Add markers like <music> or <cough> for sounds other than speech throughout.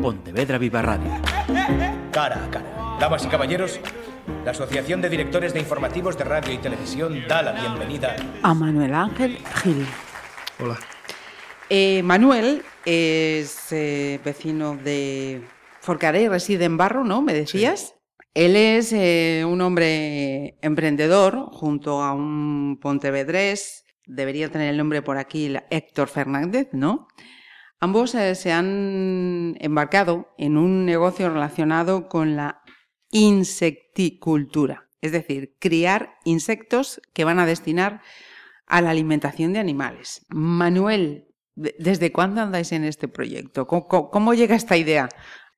Pontevedra Viva Radio. Cara a cara. Damas y caballeros, la Asociación de Directores de Informativos de Radio y Televisión da la bienvenida a Manuel Ángel Gil. Hola. Eh, Manuel es eh, vecino de Forcaré, reside en Barro, ¿no? ¿Me decías? Él es eh, un hombre emprendedor junto a un pontevedrés, debería tener el nombre por aquí, Héctor Fernández, ¿no? Ambos eh, se han embarcado en un negocio relacionado con la insecticultura, es decir, criar insectos que van a destinar a la alimentación de animales. Manuel, ¿desde cuándo andáis en este proyecto? ¿Cómo, llega esta idea?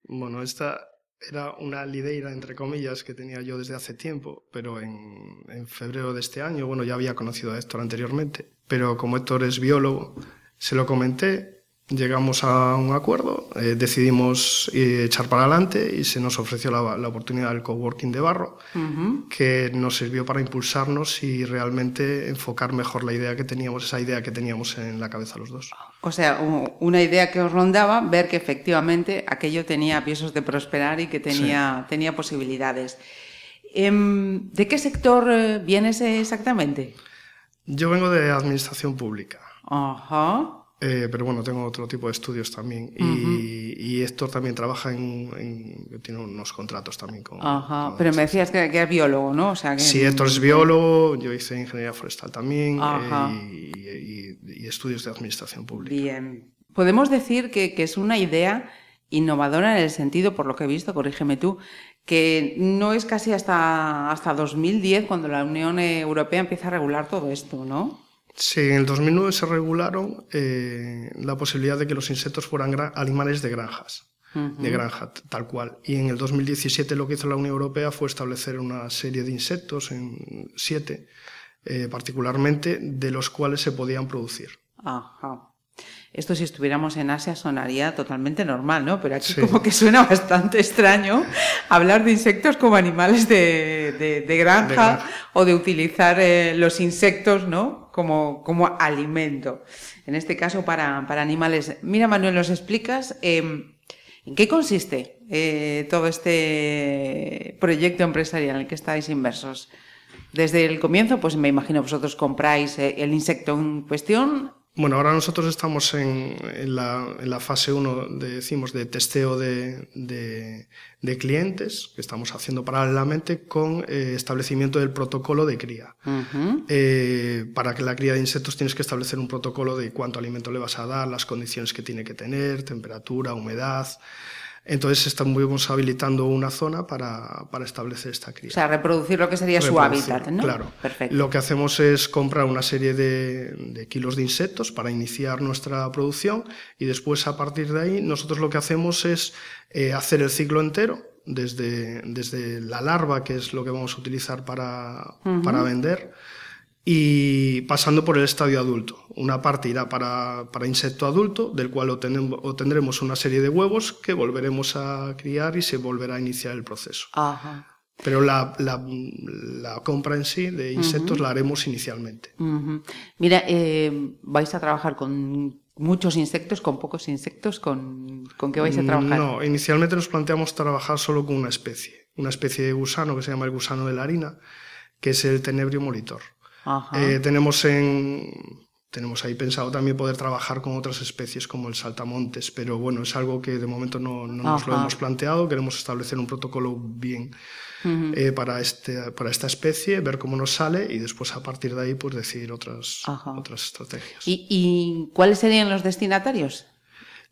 Bueno, esta era una lideira, entre comillas, que tenía yo desde hace tiempo, pero en, en, febrero de este año, bueno, ya había conocido a Héctor anteriormente, pero como Héctor es biólogo, se lo comenté llegamos a un acuerdo, eh, decidimos eh, echar para adelante y se nos ofreció la, la oportunidad del coworking de Barro, uh -huh. que nos sirvió para impulsarnos y realmente enfocar mejor la idea que teníamos, esa idea que teníamos en la cabeza los dos. O sea, una idea que os rondaba, ver que efectivamente aquello tenía pisos de prosperar y que tenía, sí. tenía posibilidades. ¿De qué sector eh, vienes exactamente? Yo vengo de administración pública. Ajá. Uh -huh. Eh, pero bueno, tengo otro tipo de estudios también. Uh -huh. y, y, Héctor también trabaja en, en, tiene unos contratos también con. Ajá, con pero me decías que, que, es biólogo, ¿no? O sea, que... Sí, Héctor es biólogo, yo hice ingeniería forestal también eh, y, y, estudios de administración pública. Bien. Podemos decir que, que es una idea innovadora en el sentido, por lo que he visto, corrígeme tú, que no es casi hasta, hasta 2010 cuando la Unión Europea empieza a regular todo esto, ¿no? Sí, en el 2009 se regularon eh, la posibilidad de que los insectos fueran animales de granjas, uh -huh. de granja, tal cual. Y en el 2017 lo que hizo la Unión Europea fue establecer una serie de insectos, en siete eh, particularmente, de los cuales se podían producir. Ajá. Esto si estuviéramos en Asia sonaría totalmente normal, ¿no? Pero aquí sí. como que suena bastante extraño hablar de insectos como animales de, de, de, granja, de granja, o de utilizar eh, los insectos, ¿no? Como, como alimento. En este caso para, para animales. Mira, Manuel, ¿nos explicas eh, en qué consiste eh, todo este proyecto empresarial en el que estáis inversos? Desde el comienzo, pues me imagino vosotros compráis eh, el insecto en cuestión, bueno, ahora nosotros estamos en, en, la, en la, fase 1, de, decimos, de testeo de, de, de, clientes, que estamos haciendo paralelamente con eh, establecimiento del protocolo de cría. Uh -huh. eh, para que la cría de insectos tienes que establecer un protocolo de cuánto alimento le vas a dar, las condiciones que tiene que tener, temperatura, humedad, entonces estamos habilitando una zona para, para, establecer esta cría. O sea, reproducir lo que sería su hábitat, ¿no? Claro. Perfecto. Lo que hacemos es comprar una serie de, de, kilos de insectos para iniciar nuestra producción y después a partir de ahí nosotros lo que hacemos es eh, hacer el ciclo entero desde, desde la larva, que es lo que vamos a utilizar para, uh -huh. para vender, y pasando por el estadio adulto. Una parte irá para, para insecto adulto, del cual obtendremos una serie de huevos que volveremos a criar y se volverá a iniciar el proceso. Ajá. Pero la, la, la, compra en sí de insectos uh -huh. la haremos inicialmente. Uh -huh. Mira, eh, vais a trabajar con muchos insectos, con pocos insectos, ¿con, ¿con qué vais a trabajar? No, inicialmente nos planteamos trabajar solo con una especie, una especie de gusano que se llama el gusano de la harina, que es el tenebrio molitor. Eh, tenemos en tenemos ahí pensado también poder trabajar con otras especies como el saltamontes, pero bueno, es algo que de momento no, no nos lo hemos planteado. Queremos establecer un protocolo bien uh -huh. eh, para, este, para esta especie, ver cómo nos sale y después a partir de ahí pues decidir otras, otras estrategias. ¿Y, ¿Y cuáles serían los destinatarios?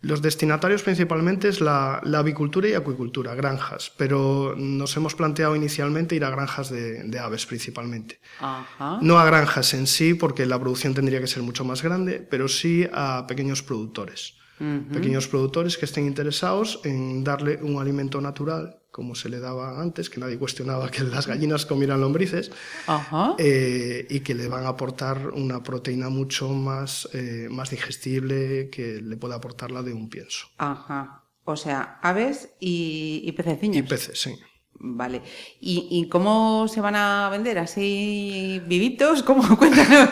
Los destinatarios principalmente es la, la, avicultura y acuicultura, granjas, pero nos hemos planteado inicialmente ir a granjas de, de aves principalmente. Ajá. No a granjas en sí, porque la producción tendría que ser mucho más grande, pero sí a pequeños productores. Uh -huh. Pequeños productores que estén interesados en darle un alimento natural como se le daba antes, que nadie cuestionaba que las gallinas comieran lombrices, Ajá. Eh, y que le van a aportar una proteína mucho más, eh, más digestible que le puede aportar la de un pienso. Ajá. O sea, aves y, y pececillos. Y peces, sí. Vale. ¿Y, ¿Y, cómo se van a vender? ¿Así vivitos? <laughs> ¿Cómo? Cuéntanos.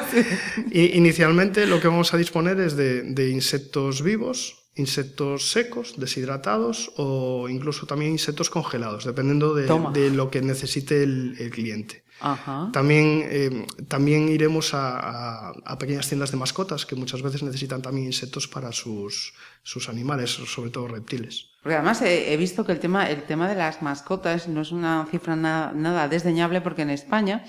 Inicialmente lo que vamos a disponer es de, de insectos vivos insectos secos, deshidratados o incluso también insectos congelados, dependiendo de, lo que necesite el, cliente. También, eh, también iremos a, pequeñas tiendas de mascotas que muchas veces necesitan también insectos para sus, sus animales, sobre todo reptiles. Porque además he, visto que el tema, el tema de las mascotas no es una cifra nada desdeñable porque en España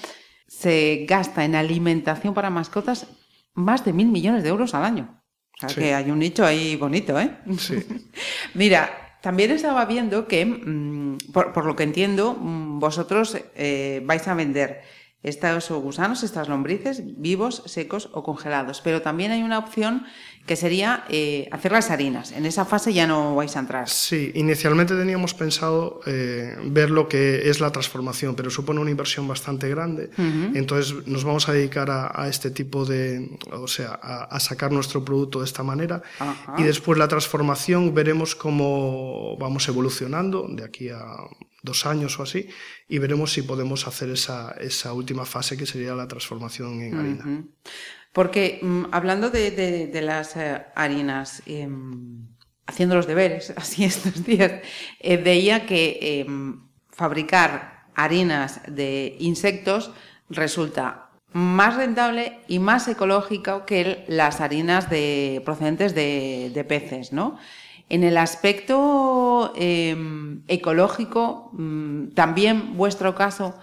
se gasta en alimentación para mascotas más de mil millones de euros al año. O sea que hay un nicho ahí bonito, ¿eh? Sí. <laughs> Mira, también estaba viendo que, mm, por, lo que entiendo, mm, vosotros eh, vais a vender estos gusanos, estas lombrices, vivos, secos o congelados. Pero también hay una opción que sería eh, hacer las harinas. En esa fase ya no vais a entrar. Sí, inicialmente teníamos pensado eh, ver lo que es la transformación, pero supone una inversión bastante grande. Entonces nos vamos a dedicar a, este tipo de, o sea, a, sacar nuestro producto de esta manera. Y después la transformación veremos cómo vamos evolucionando de aquí a dos años o así y veremos si podemos hacer esa, esa última fase que sería la transformación en harina. Porque mm, hablando de, las eh, harinas, em, haciendo los deberes, <laughs> así estos días, eh, veía que em, fabricar harinas de insectos resulta más rentable y más ecológico que las harinas de, procedentes de, peces, ¿no? En el aspecto em, ecológico, mm, también vuestro caso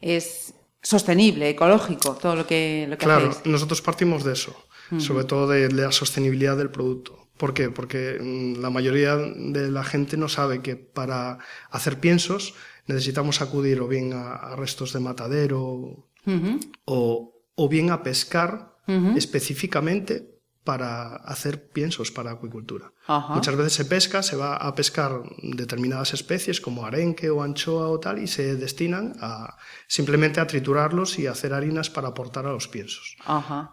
es sostenible, ecológico, todo lo que, lo que claro, nosotros partimos de eso, sobre todo de, la sostenibilidad del producto. ¿Por qué? Porque mm, la mayoría de la gente no sabe que para hacer piensos necesitamos acudir o bien a, restos de matadero o, o, bien a pescar específicamente para hacer piensos para acuicultura. Muchas veces se pesca, se va a pescar determinadas especies como arenque o anchoa o tal y se destinan a simplemente a triturarlos y hacer harinas para aportar a los piensos.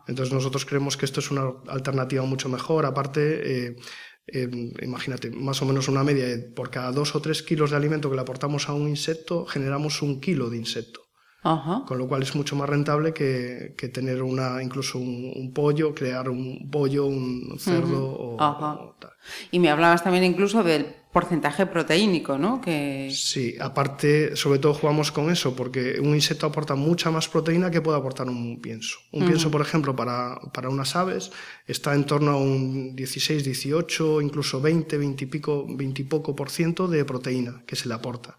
Entonces nosotros creemos que esto es una alternativa mucho mejor. Aparte, eh, eh, imagínate, más o menos una media, por cada dos o tres kilos de alimento que le aportamos a un insecto, generamos un kilo de insecto. Con lo cual es mucho más rentable que, tener una, incluso un, pollo, crear un pollo, un cerdo o, tal. Y me hablabas también incluso del porcentaje proteínico, ¿no? Que... Sí, aparte, sobre todo jugamos con eso, porque un insecto aporta mucha más proteína que puede aportar un pienso. Un pienso, por ejemplo, para, para, unas aves está en torno a un 16, 18, incluso 20, 20 y pico, 20 y poco por ciento de proteína que se le aporta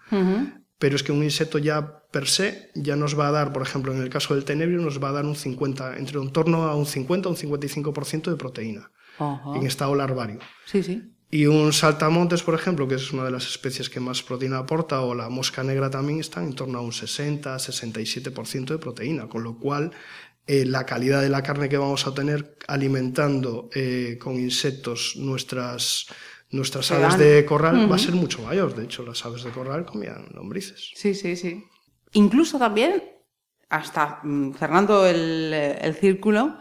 pero es que un insecto ya per se ya nos va a dar, por ejemplo, en el caso del tenebrio, nos va a dar un 50, entre un torno a un 50 o un 55% de proteína en estado larvario. Sí, sí. Y un saltamontes, por ejemplo, que es una de las especies que más proteína aporta, o la mosca negra también están en torno a un 60-67% de proteína, con lo cual eh, la calidad de la carne que vamos a tener alimentando eh, con insectos nuestras nuestras aves de corral va a ser mucho mayor. De hecho, las aves de corral comían lombrices. Sí, sí, sí. Incluso también, hasta mm, cerrando el, círculo,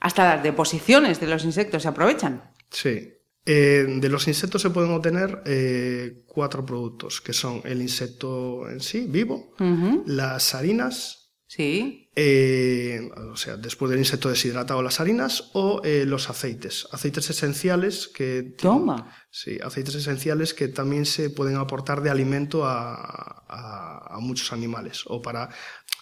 hasta las deposiciones de los insectos se aprovechan. Sí. Eh, de los insectos se pueden obtener eh, cuatro productos, que son el insecto en sí, vivo, las harinas, sí. Eh, o sea, después del insecto deshidratado, las harinas o los aceites, aceites esenciales que... Toma. Sí, aceites esenciales que también se pueden aportar de alimento a, a, muchos animales o para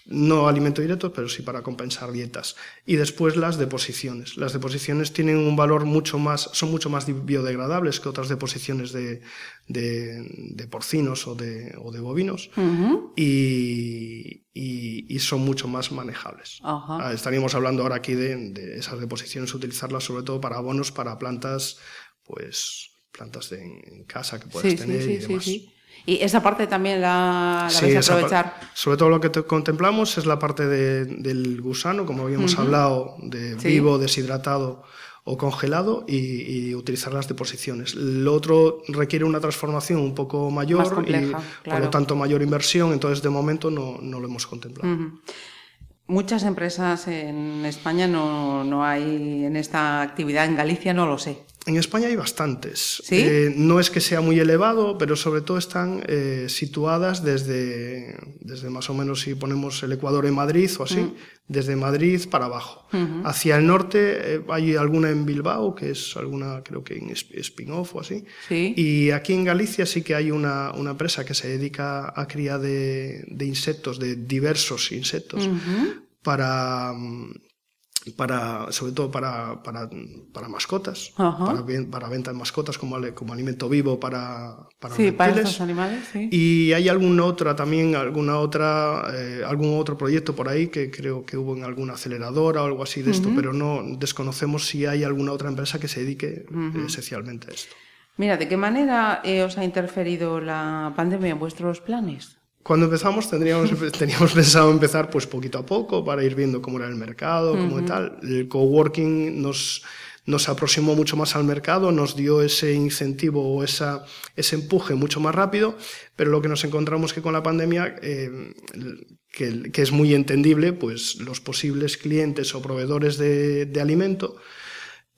no alimento directo, pero sí para compensar dietas. Y después las deposiciones. Las deposiciones tienen un valor mucho más, son mucho más biodegradables que otras deposiciones de, de, porcinos o de, o de bovinos y, y, son mucho más manejables. Ah, estaríamos hablando ahora aquí de, de esas deposiciones, utilizarlas sobre todo para abonos para plantas, pues plantas en casa que puedes tener y demás. Y esa parte también la, la vais a aprovechar. Sobre todo lo que contemplamos es la parte del gusano, como habíamos hablado, de vivo, deshidratado o congelado y, utilizar las deposiciones. Lo otro requiere una transformación un poco mayor y por lo tanto mayor inversión, entonces de momento no, no lo hemos contemplado. Muchas empresas en España no, no, hay en esta actividad, en Galicia no lo sé. En España hay bastantes. ¿Sí? Eh, no es que sea muy elevado, pero sobre todo están eh, situadas desde, desde más o menos, si ponemos el Ecuador en Madrid o así, Mm. desde Madrid para abajo. Hacia el norte eh, hay alguna en Bilbao, que es alguna, creo que en sp- spin-off o así. Sí. Y aquí en Galicia sí que hay una, una empresa que se dedica a cría de, de insectos, de diversos insectos, para, sobre todo para, para, para mascotas, Ajá. para, ven- para venta de mascotas como, como alimento vivo para, para Sí, para estos animales, sí. Y hay alguna otra también, alguna otra, eh, algún otro proyecto por ahí que creo que hubo en alguna aceleradora o algo así de esto, pero no desconocemos si hay alguna otra empresa que se dedique eh, esencialmente a esto. Mira, ¿de qué manera eh, os ha interferido la pandemia en vuestros planes? Cuando empezamos tendríamos, <laughs> teníamos pensado empezar pues poquito a poco para ir viendo cómo era el mercado, cómo y tal. El coworking nos, nos aproximó mucho más al mercado, nos dio ese incentivo o esa, ese empuje mucho más rápido, pero lo que nos encontramos que con la pandemia, eh, que, que es muy entendible, pues los posibles clientes o proveedores de, de alimento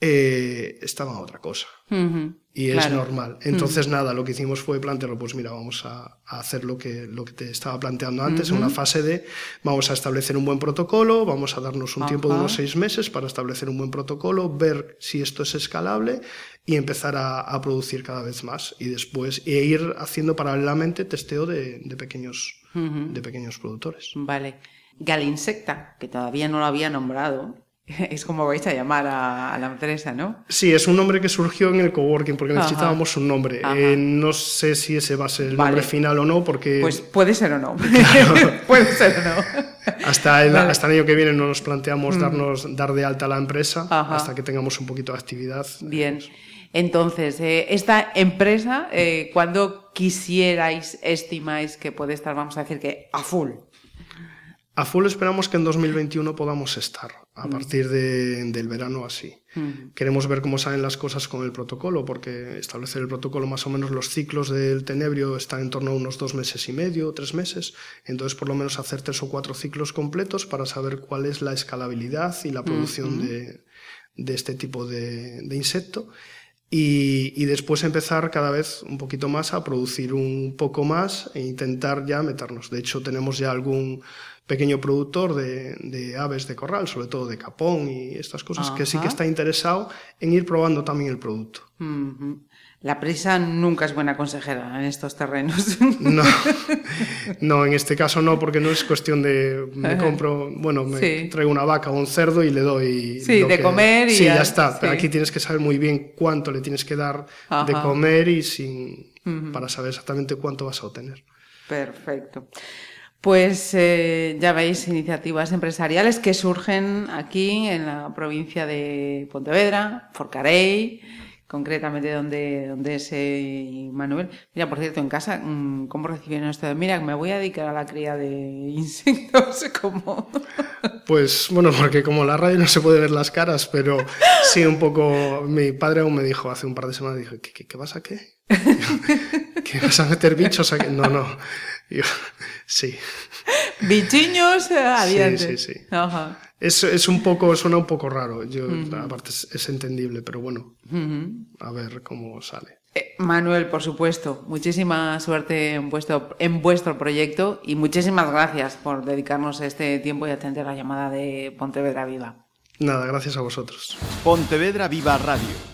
eh, estaban a otra cosa. Ujú, Y es normal. Entonces, nada, lo que hicimos fue plantearlo, pues mira, vamos a, a hacer lo que, lo que te estaba planteando antes, en una fase de vamos a establecer un buen protocolo, vamos a darnos un tiempo de unos seis meses para establecer un buen protocolo, ver si esto es escalable y empezar a, a producir cada vez más. Y después, e ir haciendo paralelamente testeo de, de pequeños, de pequeños productores. Vale. Galinsecta, que todavía no lo había nombrado, <laughs> es como vais a llamar a, a la empresa, ¿no? Sí, es un nombre que surgió en el coworking porque Ajá. necesitábamos un nombre. Eh, no sé si ese va a ser el Vale. nombre final o no, porque Pues puede ser o no. <laughs> <laughs> puede ser o no. Hasta el, Vale. Mm. hasta el año que viene no nos planteamos darnos, dar de alta la empresa Ajá. hasta que tengamos un poquito de actividad. Bien. Entonces, eh, esta empresa, eh, ¿cuándo quisierais, estimáis que puede estar, vamos a decir que a full? A full esperamos que en 2021 podamos estar, a partir de- del verano así. Queremos ver cómo salen las cosas con el protocolo, porque establecer el protocolo más o menos los ciclos del tenebrio están en torno a unos dos meses y medio, tres meses. Entonces, por lo menos hacer tres o cuatro ciclos completos para saber cuál es la escalabilidad y la producción de, de este tipo de, de insecto. Y, y después empezar cada vez un poquito más a producir un poco más e intentar ya meternos. De hecho, tenemos ya algún pequeño productor de, de aves de corral, sobre todo de capón y estas cosas, que sí que Ajá. está interesado en ir probando también el producto. La prisa nunca es buena consejera en estos terrenos. No, <laughs> no, en este caso no, porque no es cuestión de me compro, bueno, me Sí. traigo una vaca o un cerdo y le doy. Sí, lo de comer y Sí, ya- ya está. Pero sí. aquí tienes que saber muy bien cuánto le tienes que dar de Ajá. comer y sin para saber exactamente cuánto vas a obtener. Perfecto. Pues eh, ya veis iniciativas empresariales que surgen aquí en la provincia de Pontevedra, Forcarey, concretamente donde, donde es eh, Manuel. Mira, por cierto, en casa, mm, ¿cómo recibieron esto mira, me voy a dedicar a la cría de <laughs> insectos? como Pues bueno, porque como la radio no se puede ver las caras, pero sí un poco. Mi padre aún me dijo hace un par de semanas, dijo, ¿qué, qué, qué vas a qué? <laughs> ¿Que vas a meter bichos aquí? No, no. Y yo, <laughs> sí. bichiños eh, adiante. sí, sí. Ajá. Es, es un poco, suena un poco raro. Yo, aparte es, es entendible, pero bueno, a ver cómo sale. Eh, Manuel, por supuesto, muchísima suerte en vuestro, en vuestro proyecto y muchísimas gracias por dedicarnos este tiempo y atender la llamada de Pontevedra Viva. Nada, gracias a vosotros. Pontevedra Viva Radio.